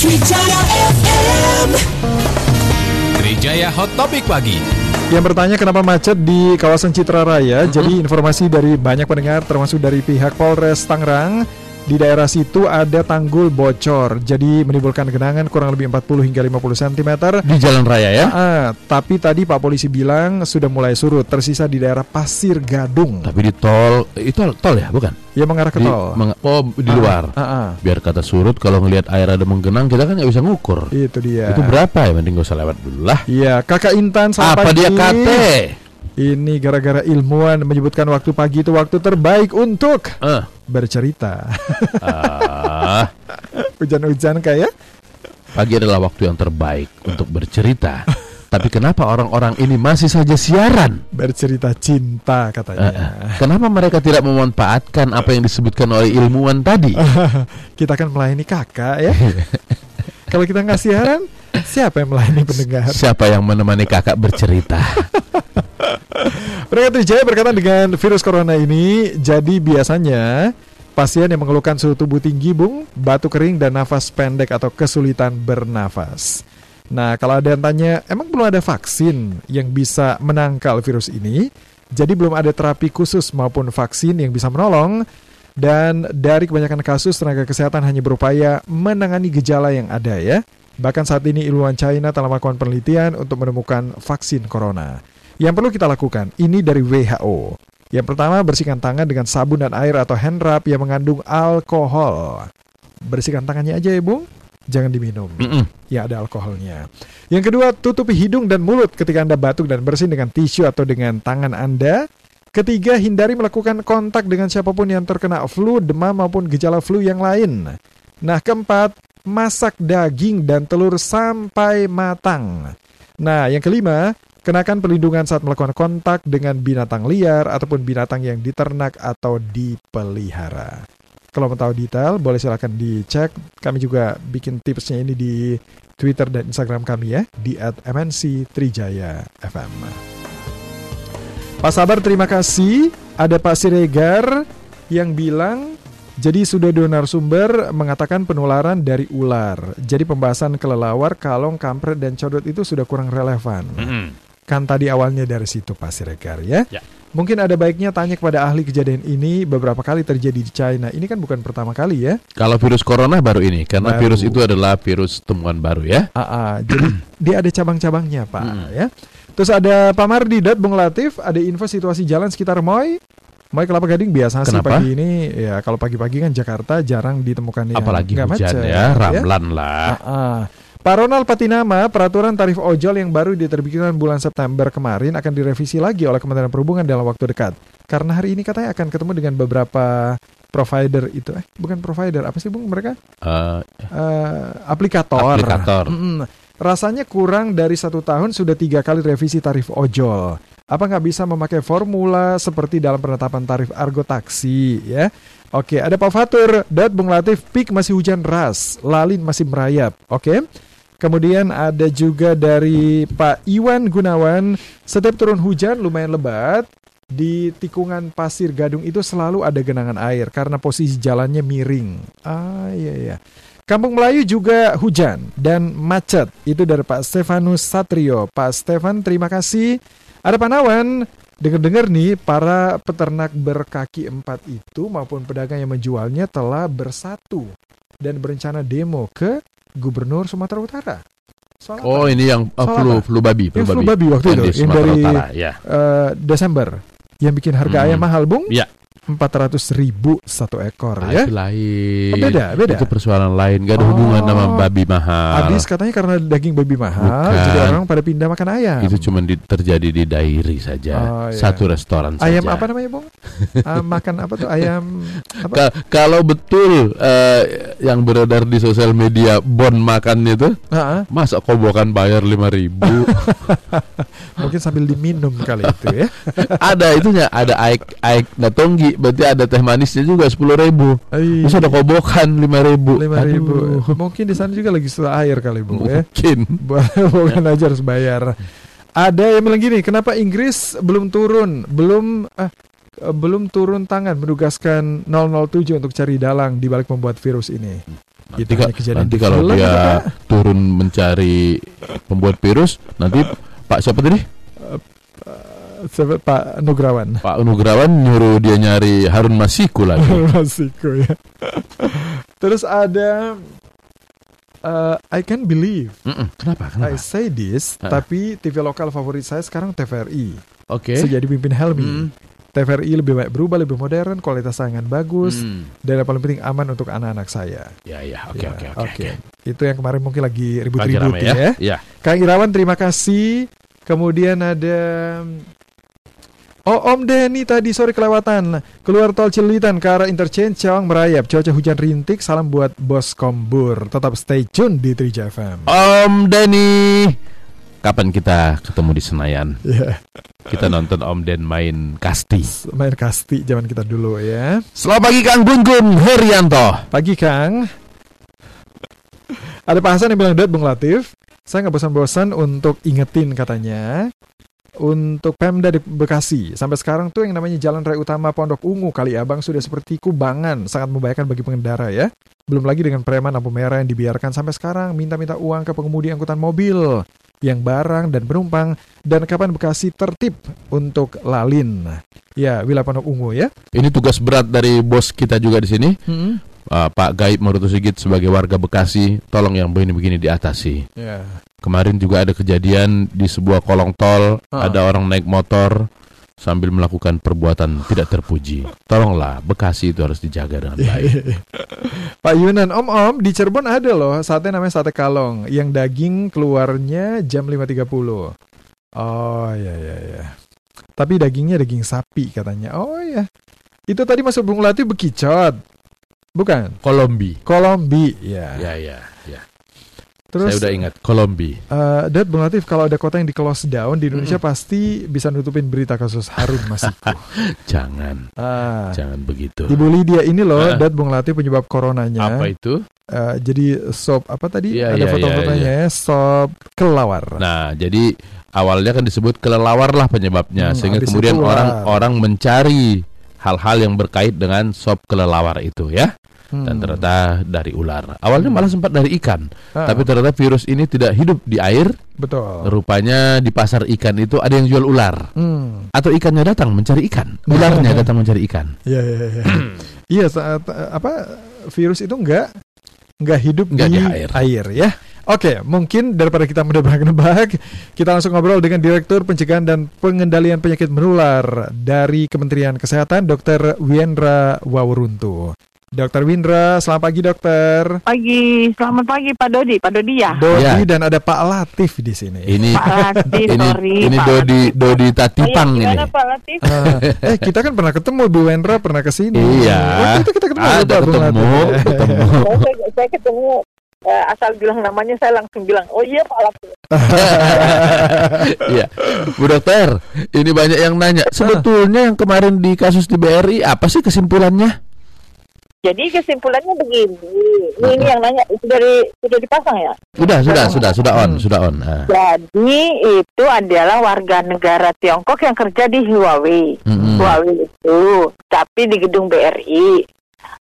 Trijaya FM. Trijaya Hot Topic Pagi. Yang bertanya kenapa macet di kawasan Citra Raya, jadi informasi dari banyak pendengar termasuk dari pihak Polres Tangerang di daerah situ ada tanggul bocor, jadi menimbulkan genangan kurang lebih 40 hingga 50 cm. di jalan raya ya. Ah, tapi tadi Pak Polisi bilang sudah mulai surut, tersisa di daerah Pasir Gadung Tapi di tol itu tol ya, bukan? yang mengarah ke Di, tol. meng- oh, di luar. Ah, ah, Biar kata surut kalau ngelihat air ada menggenang kita kan nggak bisa ngukur. itu dia. Itu berapa ya? Mending gak usah lewat dulu lah. Iya, Kakak Intan selamat Apa pagi. dia kate? Ini gara-gara ilmuwan menyebutkan waktu pagi itu waktu terbaik untuk Eh, bercerita. ah, Hujan-hujan kayak pagi adalah waktu yang terbaik untuk bercerita. Tapi kenapa orang-orang ini masih saja siaran? bercerita cinta katanya. eh. Kenapa mereka tidak memanfaatkan apa yang disebutkan oleh ilmuwan tadi? kita kan melayani kakak ya. Kalau kita nggak siaran, siapa yang melayani pendengar? Siapa yang menemani kakak bercerita? Mereka Trijaya berkaitan dengan virus corona ini, jadi biasanya pasien yang mengeluhkan suhu tubuh tinggi, bung, batuk kering dan nafas pendek atau kesulitan bernafas. Nah, kalau ada yang tanya, emang belum ada vaksin yang bisa menangkal virus ini? Jadi belum ada terapi khusus maupun vaksin yang bisa menolong. Dan dari kebanyakan kasus, tenaga kesehatan hanya berupaya menangani gejala yang ada ya. Bahkan saat ini ilmuwan China telah melakukan penelitian untuk menemukan vaksin corona. Yang perlu kita lakukan, ini dari WHO. Yang pertama, bersihkan tangan dengan sabun dan air atau hand rub yang mengandung alkohol. Bersihkan tangannya aja ya, Bung. Jangan diminum. Mm-mm. Ya, ada alkoholnya. Yang kedua, tutupi hidung dan mulut ketika Anda batuk dan bersin dengan tisu atau dengan tangan Anda. Ketiga, hindari melakukan kontak dengan siapa pun yang terkena flu, demam maupun gejala flu yang lain. Nah, keempat, masak daging dan telur sampai matang. Nah, yang kelima, kenakan perlindungan saat melakukan kontak dengan binatang liar ataupun binatang yang diternak atau dipelihara. Kalau mau tahu detail, boleh silakan dicek. Kami juga bikin tipsnya ini di Twitter dan Instagram kami ya, di @mnc_trijaya_fm. Pak Sabar, terima kasih. Ada Pak Siregar yang bilang jadi sudah dua narasumber mengatakan penularan dari ular. Jadi pembahasan kelelawar, kalong, kampret, dan codot itu sudah kurang relevan. Mm-mm. Kan tadi awalnya dari situ Pak Siregar ya. Ya. Mungkin ada baiknya tanya kepada ahli kejadian ini beberapa kali terjadi di China. Ini kan bukan pertama kali ya. Kalau virus corona baru ini, karena Baru. virus itu adalah virus temuan baru ya. Ah, ah. jadi dia ada cabang-cabangnya Pak Hmm. ya. Terus ada Pak Mardi dan Bung Latif, ada info situasi jalan sekitar Moy. Moy Kelapa Gading biasa sih Kenapa? pagi ini ya kalau pagi-pagi kan Jakarta jarang ditemukan yang Apalagi hujan macet, ya, ramlan lah. Ah, ah. Pak Ronald Patinama, peraturan tarif ojol yang baru diterbitkan bulan September kemarin akan direvisi lagi oleh Kementerian Perhubungan dalam waktu dekat. Karena hari ini katanya akan ketemu dengan beberapa provider itu. Eh, bukan provider, apa sih Bung mereka? Eh, Eh, aplikator. Aplikator. Mm-mm. Rasanya kurang dari satu tahun sudah tiga kali revisi tarif ojol. Apa nggak bisa memakai formula seperti dalam penetapan tarif argo taksi ya? Oke, ada Pak Fatur, Dot Bung Latif, pik masih hujan ras, lalin masih merayap. Oke. Kemudian ada juga dari Pak Iwan Gunawan, setiap turun hujan lumayan lebat, di tikungan pasir gadung itu selalu ada genangan air karena posisi jalannya miring. Ah iya iya. Kampung Melayu juga hujan dan macet. Itu dari Pak Stefanus Satrio. Pak Stefan, terima kasih. Ada Panawan, dengar-dengar nih para peternak berkaki empat itu maupun pedagang yang menjualnya telah bersatu dan berencana demo ke Gubernur Sumatera Utara. Soal apa? oh ini yang Soal flu apa? flu babi, flu Yang babi. flu babi waktu itu, yang dari Utara, ya. eh, Desember yang bikin harga Hmm. ayam mahal, Bung? Iya. 400 ribu satu ekor Ah, ya. itu lain. Oh, beda, beda. Itu persoalan lain, gak ada hubungan Oh. sama babi mahal. Habis katanya karena daging babi mahal, Bukan. jadi orang pada pindah makan ayam. Itu cuma di- terjadi di dairi saja, Oh, iya. satu restoran ayam saja. apa namanya, Bung? Ah, makan apa tuh? Ayam apa? Ka- kalau betul eh, yang beredar di sosial media bon makan itu, Ah, ah. masa kobokan bayar lima ribu? mungkin sambil diminum kali itu ya. ada itunya, ada aik aik datonggi, berarti ada teh manisnya juga sepuluh ribu. Ai, Terus ada kobokan lima ribu. lima ribu. Mungkin di sana juga lagi susah air kali, Bung ya. Mungkin. Bukan aja harus bayar. Ada yang bilang gini, kenapa Inggris belum turun, belum eh, belum turun tangan menugaskan 007 untuk cari dalang di balik membuat virus ini? Nanti, Itu ka- hanya kejadian nanti kalau film, dia Pak. turun mencari pembuat virus, nanti Pak siapa tadi? Siapa- Pak Nugrawan. Pak Nugrawan nyuruh dia nyari Harun Masiku lagi. Masiku ya. Terus ada uh, I can believe Mm-mm, Kenapa? I Kenapa? say this, Ah. tapi TV lokal favorit saya sekarang TVRI. Oke. Sejak dipimpin Helmi. Hmm. TVRI lebih baik berubah, lebih modern, kualitas tayangan bagus, Hmm. dan yang paling penting aman untuk anak-anak saya. Ya ya, oke Ya, oke oke. Itu yang kemarin mungkin lagi ribut-ribut ya. ya. Ya. Kang Irawan terima kasih. Kemudian ada Oh Om Denny tadi sore kelewatan. Keluar tol Cilitan ke arah interchange Cawang merayap. Cuaca hujan rintik Salam buat bos Kombur. Tetap stay tune di Trija FM Om Denny, kapan kita ketemu di Senayan? Ya, Kita nonton Om Den main kasti. Main kasti zaman kita dulu ya. Selamat pagi Kang Gun Gun Herianto. Pagi Kang. Ada Pak Hasan yang bilang Dad Bung Latif Saya nggak bosan-bosan untuk ingetin katanya untuk Pemda di Bekasi. Sampai sekarang tuh yang namanya Jalan Raya Utama Pondok Ungu Kali Abang sudah seperti kubangan, sangat membahayakan bagi pengendara ya. Belum lagi dengan preman lampu merah yang dibiarkan sampai sekarang minta-minta uang ke pengemudi angkutan mobil yang barang dan penumpang dan kapan Bekasi tertib untuk lalin. Ya, wilayah Pondok Ungu ya. Ini tugas berat dari bos kita juga di sini, Uh, Pak Gaib Marutu Sigit sebagai warga Bekasi. Tolong yang begini-begini diatasi. Ya. Kemarin juga ada kejadian di sebuah kolong tol, Ah. ada orang naik motor sambil melakukan perbuatan tidak terpuji. Tolonglah, Bekasi itu harus dijaga dengan baik. Pak Yunan, om-om di Cirebon ada loh sate namanya sate kalong yang daging keluarnya jam 5.30. Oh ya ya ya. Tapi dagingnya daging sapi katanya. Oh ya. Itu tadi masuk Bung Lati bekicot. Bukan. Kolombi. Kolombi ya. Ya ya ya. Terus Saya udah ingat Kolombi. eh, Dad Bung Latif kalau ada kota yang di close down di Indonesia pasti bisa nutupin berita kasus Harun Masiku. Jangan, ah. jangan begitu. Ibu Lydia ini loh, Ah. Dad Bung Latif penyebab coronanya. Apa itu? Eh, jadi sop apa tadi? Iya, Ada iya, foto-fotonya iya, ya, sop kelawar. Nah, jadi awalnya kan disebut kelelawar lah penyebabnya, Hmm, sehingga kemudian orang-orang mencari hal-hal yang berkait dengan sop kelelawar itu ya, Hmm. dan ternyata dari ular. Awalnya malah sempat dari ikan, Ah, tapi ternyata virus ini tidak hidup di air. betul. Rupanya di pasar ikan itu ada yang jual ular, Hmm. atau ikannya datang mencari ikan, ularnya datang mencari ikan. Iya, iya, iya. Iya, saat eh, apa virus itu enggak enggak hidup Nggak di, di air. ya. Oke, mungkin daripada kita menebak-nebak, kita langsung ngobrol dengan Direktur Pencegahan dan Pengendalian Penyakit Menular dari Kementerian Kesehatan, Dr. Wiendra Wawuruntu. Dr. Windra, selamat pagi dokter. Pagi, selamat pagi Pak Dodi, Pak Dodi ya. Dodi Ya. dan ada Pak Latif di sini. Ini Pak Latif, ini sorry. ini Pak Dodi Latif. Dodi Tatipang Oh, iya, ini. Pak Latif? Ah, eh kita kan pernah ketemu Bu Wendra pernah ke sini. Iya. Waktu itu kita ketemu Ada ketemu, Latif. ketemu. Saya, saya ketemu eh, asal bilang namanya saya langsung bilang, oh iya Pak Latif. Iya, Bu Dokter, ini banyak yang nanya. Sebetulnya yang kemarin di kasus di BRI apa sih kesimpulannya? Jadi kesimpulannya begini, ini, ini yang nanya itu dari sudah dipasang ya. Sudah, sudah, sudah, sudah on, Hmm. sudah on. Ah. Jadi itu adalah warga negara Tiongkok yang kerja di Huawei. Mm-mm. Huawei itu, tapi di gedung BRI.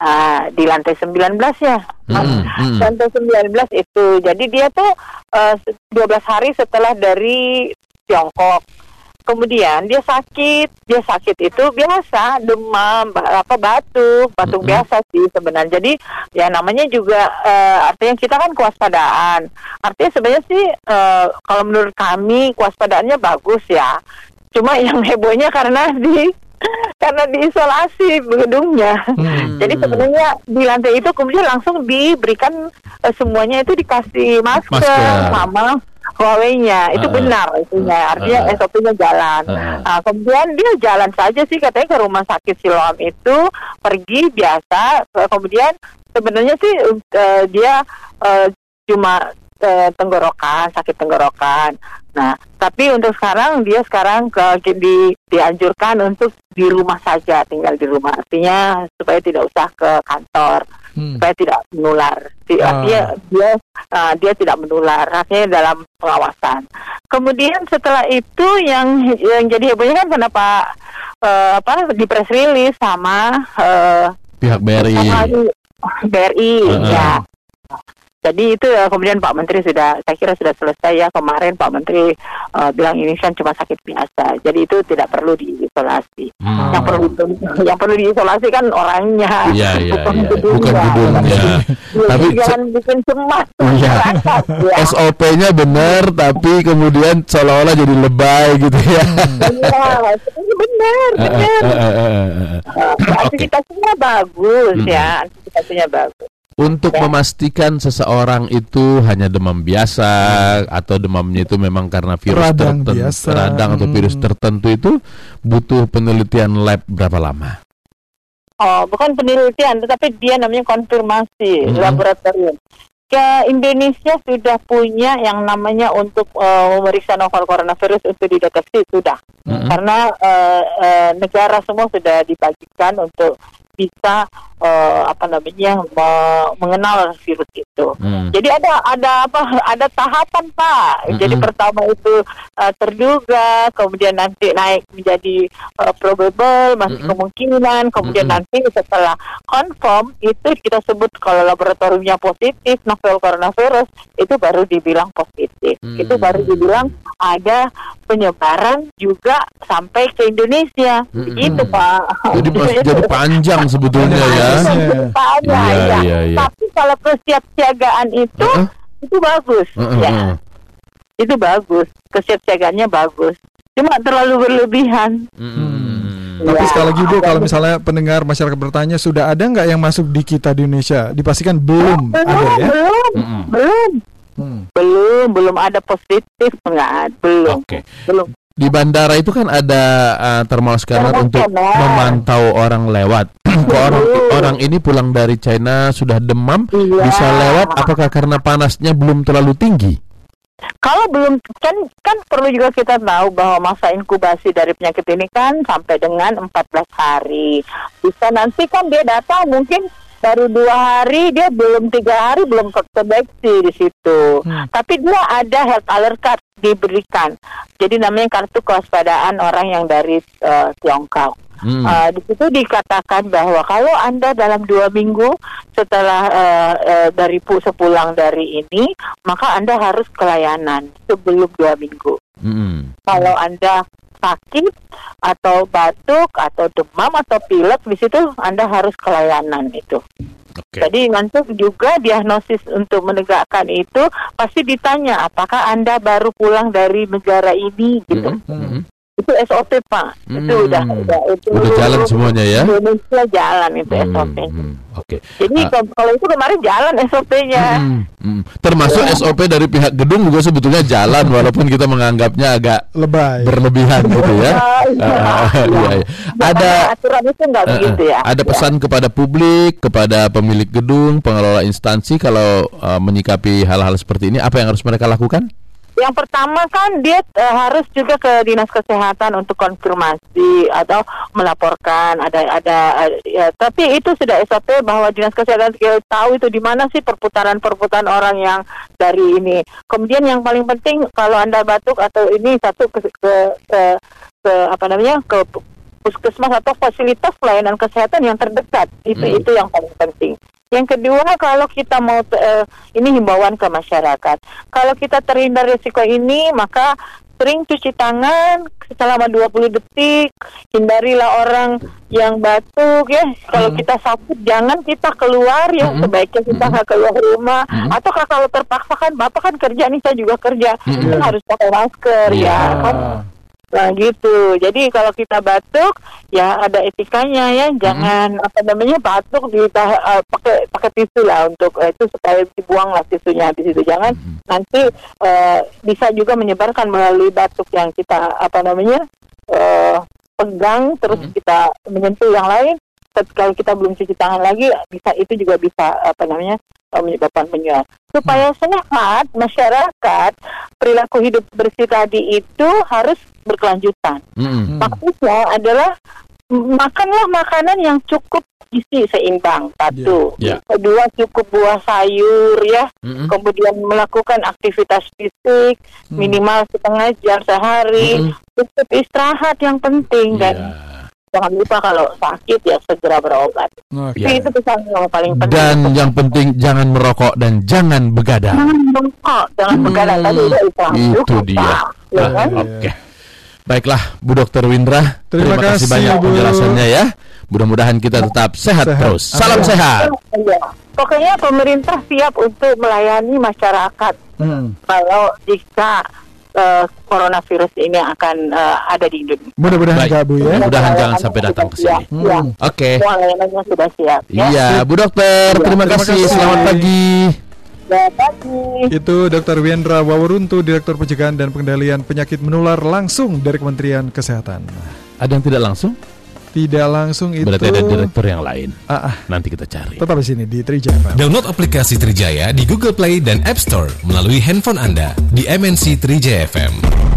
Ah, di lantai 19 ya. Mas. Mm-mm, mm-mm. Lantai 19 itu. Jadi dia tuh eh, 12 hari setelah dari Tiongkok. Kemudian dia sakit, dia sakit itu biasa demam, apa batuk, batuk Mm-mm. biasa sih sebenarnya. Jadi ya namanya juga eh, artinya kita kan kewaspadaan. Artinya sebenarnya sih eh, kalau menurut kami kewaspadaannya bagus ya. Cuma yang hebohnya karena di karena diisolasi gedungnya. Hmm. Jadi sebenarnya di lantai itu kemudian langsung diberikan eh, semuanya itu dikasih masker, Masker. sama Huawei-nya. Itu Ah. benar itunya. Artinya Ah. SOP-nya jalan. Ah. Nah, kemudian dia jalan saja sih katanya ke rumah sakit Siloam itu pergi biasa. Kemudian sebenarnya sih eh, dia eh, cuma eh, tenggorokan, sakit tenggorokan. Nah, tapi untuk sekarang dia sekarang ke di, dianjurkan untuk di rumah saja, tinggal di rumah. Artinya supaya tidak usah ke kantor, Hmm. supaya tidak menular. Ah. Artinya dia ah, dia tidak menular, artinya dalam pengawasan. Kemudian setelah itu yang yang jadi hebohnya kan kenapa eh, apa di press release sama eh, Pihak BRI. sama BRI Ah. ya. Jadi itu eh, kemudian Pak Menteri sudah, saya kira sudah selesai ya kemarin Pak Menteri eh, bilang ini kan cuma sakit biasa. Jadi itu tidak perlu diisolasi. Hmm. Yang perlu yang perlu diisolasi kan orangnya, Iya, iya, bukan iya. gedungnya. Bukan gedungnya. Jadi Tapi jangan bikin cemas Iya. masyarakat. ya. SOP-nya benar tapi kemudian seolah-olah jadi lebay gitu ya. Iya, benar, benar. eh, Aktivitasnya bagus Mm-mm. ya, aktivitasnya bagus. Untuk Ya. memastikan seseorang itu hanya demam biasa atau demamnya itu memang karena virus Radang tertentu, biasa. radang atau virus Hmm. tertentu itu butuh penelitian lab berapa lama? Oh, bukan penelitian, tetapi dia namanya konfirmasi Mhm. laboratorium. Ke Indonesia sudah punya yang namanya untuk eh, memeriksa novel coronavirus untuk dideteksi sudah, Mhm. karena eh, eh, negara semua sudah dibagikan untuk bisa eh, apa namanya me- mengenal virus itu. Hmm. Jadi ada ada apa ada tahapan Pak. Jadi Mm-mm. pertama itu uh, terduga, kemudian nanti naik menjadi uh, probable, masih Mm-mm. kemungkinan, kemudian Mm-mm. nanti setelah confirm itu kita sebut kalau laboratoriumnya positif novel coronavirus itu baru dibilang positif. Mm. Itu baru dibilang ada penyebaran juga sampai ke Indonesia. Mm-mm. Begitu Pak. Jadi jadi panjang sebetulnya ya. Iya, ya. iya, iya. Tapi kalau kesiapsiagaan itu Heeh. itu bagus, Heeh, ya. heeh. Itu bagus, kesiapsiagaannya bagus. Cuma terlalu berlebihan. Hmm. Tapi Ya, sekali lagi Bu, kalau misalnya pendengar masyarakat bertanya sudah ada nggak yang masuk di kita di Indonesia? Dipastikan belum belum, ada ya? belum, Mm-mm. belum, Hmm. belum, belum ada positif, enggak, belum, Oke. belum. Di bandara itu kan ada uh, thermal scanner Thermal untuk scanner. memantau orang lewat. Orang orang ini pulang dari China sudah demam, Iya. bisa lewat apakah karena panasnya belum terlalu tinggi? Kalau belum kan kan perlu juga kita tahu bahwa masa inkubasi dari penyakit ini kan sampai dengan 14 hari. Bisa nanti kan dia datang mungkin baru dua hari dia belum tiga hari belum terdeteksi di situ. Hmm. Tapi dia ada health alert card diberikan. Jadi namanya kartu kewaspadaan orang yang dari eh, Tiongkok. Hmm. Uh, di situ dikatakan bahwa kalau anda dalam dua minggu setelah uh, uh, dari pu sepulang dari ini, maka anda harus kelayanan sebelum dua minggu. Hmm. Kalau anda sakit atau batuk atau demam atau pilek di situ anda harus kelayanan itu. Oke. Jadi nanti juga diagnosis untuk menegakkan itu pasti ditanya apakah anda baru pulang dari negara ini gitu. Hmm. Hmm. Itu SOP Pak. Itu Hmm. udah udah itu Udah jalan semuanya ya? Indonesia jalan itu Hmm, SOP. hmm, Oke. Jadi Ah. kalau- itu kemarin jalan SOP-nya. Hmm, hmm. Termasuk SOP dari pihak gedung juga sebetulnya jalan walaupun kita menganggapnya agak Lebay. berlebihan gitu ya. Ah, iya. Ah, iya, iya. Ada aturan itu nggak eh, eh, begitu ya. ada pesan kepada publik, kepada pemilik gedung, pengelola instansi kalau eh, menyikapi hal-hal seperti ini apa yang harus mereka lakukan? Yang pertama kan dia eh, harus juga ke dinas kesehatan untuk konfirmasi atau melaporkan ada ada eh, ya, tapi itu sudah SOP bahwa dinas kesehatan tahu itu di mana sih perputaran-perputaran orang yang dari ini. Kemudian yang paling penting kalau anda batuk atau ini satu ke ke, ke, ke apa namanya ke puskesmas atau fasilitas pelayanan kesehatan yang terdekat itu Hmm. itu yang paling penting. Yang kedua kalau kita mau eh, ini himbauan ke masyarakat. Kalau kita terhindar risiko ini maka sering cuci tangan selama 20 detik. Hindarilah orang yang batuk ya. Kalau kita sakit jangan kita keluar ya. Mm-mm. Sebaiknya kita nggak keluar rumah. Mm-mm. Atau kalau terpaksa kan Bapak kan kerja nih saya juga kerja. Mm-mm. Kita harus pakai masker Iya. ya. Kan Nah gitu. Jadi kalau kita batuk ya ada etikanya ya. Jangan apa namanya batuk di uh, pakai pakai tisu lah untuk eh, itu supaya dibuang lah tisunya habis itu. Jangan nanti eh, bisa juga menyebarkan melalui batuk yang kita apa namanya eh, pegang terus kita menyentuh yang lain. Kalau kita belum cuci tangan lagi bisa itu juga bisa apa namanya menyebabkan penyuap. Supaya sehat masyarakat perilaku hidup bersih tadi itu harus berkelanjutan. Hmm. Maksudnya adalah makanlah makanan yang cukup gizi seimbang. Satu. Ya. Kedua cukup buah sayur ya. Hmm. Kemudian melakukan aktivitas fisik Hmm. minimal setengah jam sehari. Hmm. Cukup istirahat yang penting dan Iya. Jangan lupa kalau sakit ya segera berobat. Oke. Ya. Itu pesan yang paling penting. Dan yang penting jangan merokok dan jangan begadang. jangan merokok, jangan begadang tadi udah Islam Itu dia. ya Ah, kan? Oke. Baiklah, Bu Dokter Windra. Terima kasih, banyak Bu. penjelasannya ya. Mudah-mudahan kita tetap sehat, Sehat. terus. Salam Amin. sehat. Iya. Pokoknya pemerintah siap untuk melayani masyarakat Hmm. kalau jika eh, coronavirus ini akan eh, ada di Indonesia. Mudah-mudahan Baik. enggak Bu ya. Mudah-mudahan jangan sampai datang ke sini. Hmm. Oke. semua layanannya sudah siap. Ya. Iya, Bu Dokter, Iya, terima, terima kasih. Selamat pagi. Selamat pagi. Itu Dr. Wendra Waworuntu, Direktur Pencegahan dan Pengendalian Penyakit Menular langsung dari Kementerian Kesehatan. Ada yang tidak langsung? Tidak langsung itu. Berarti ada direktur yang lain. Ah, ah, Nanti kita cari. tetap di sini di Trijaya FM. Download aplikasi Trijaya di Google Play dan App Store melalui handphone Anda di MNC Trijaya FM.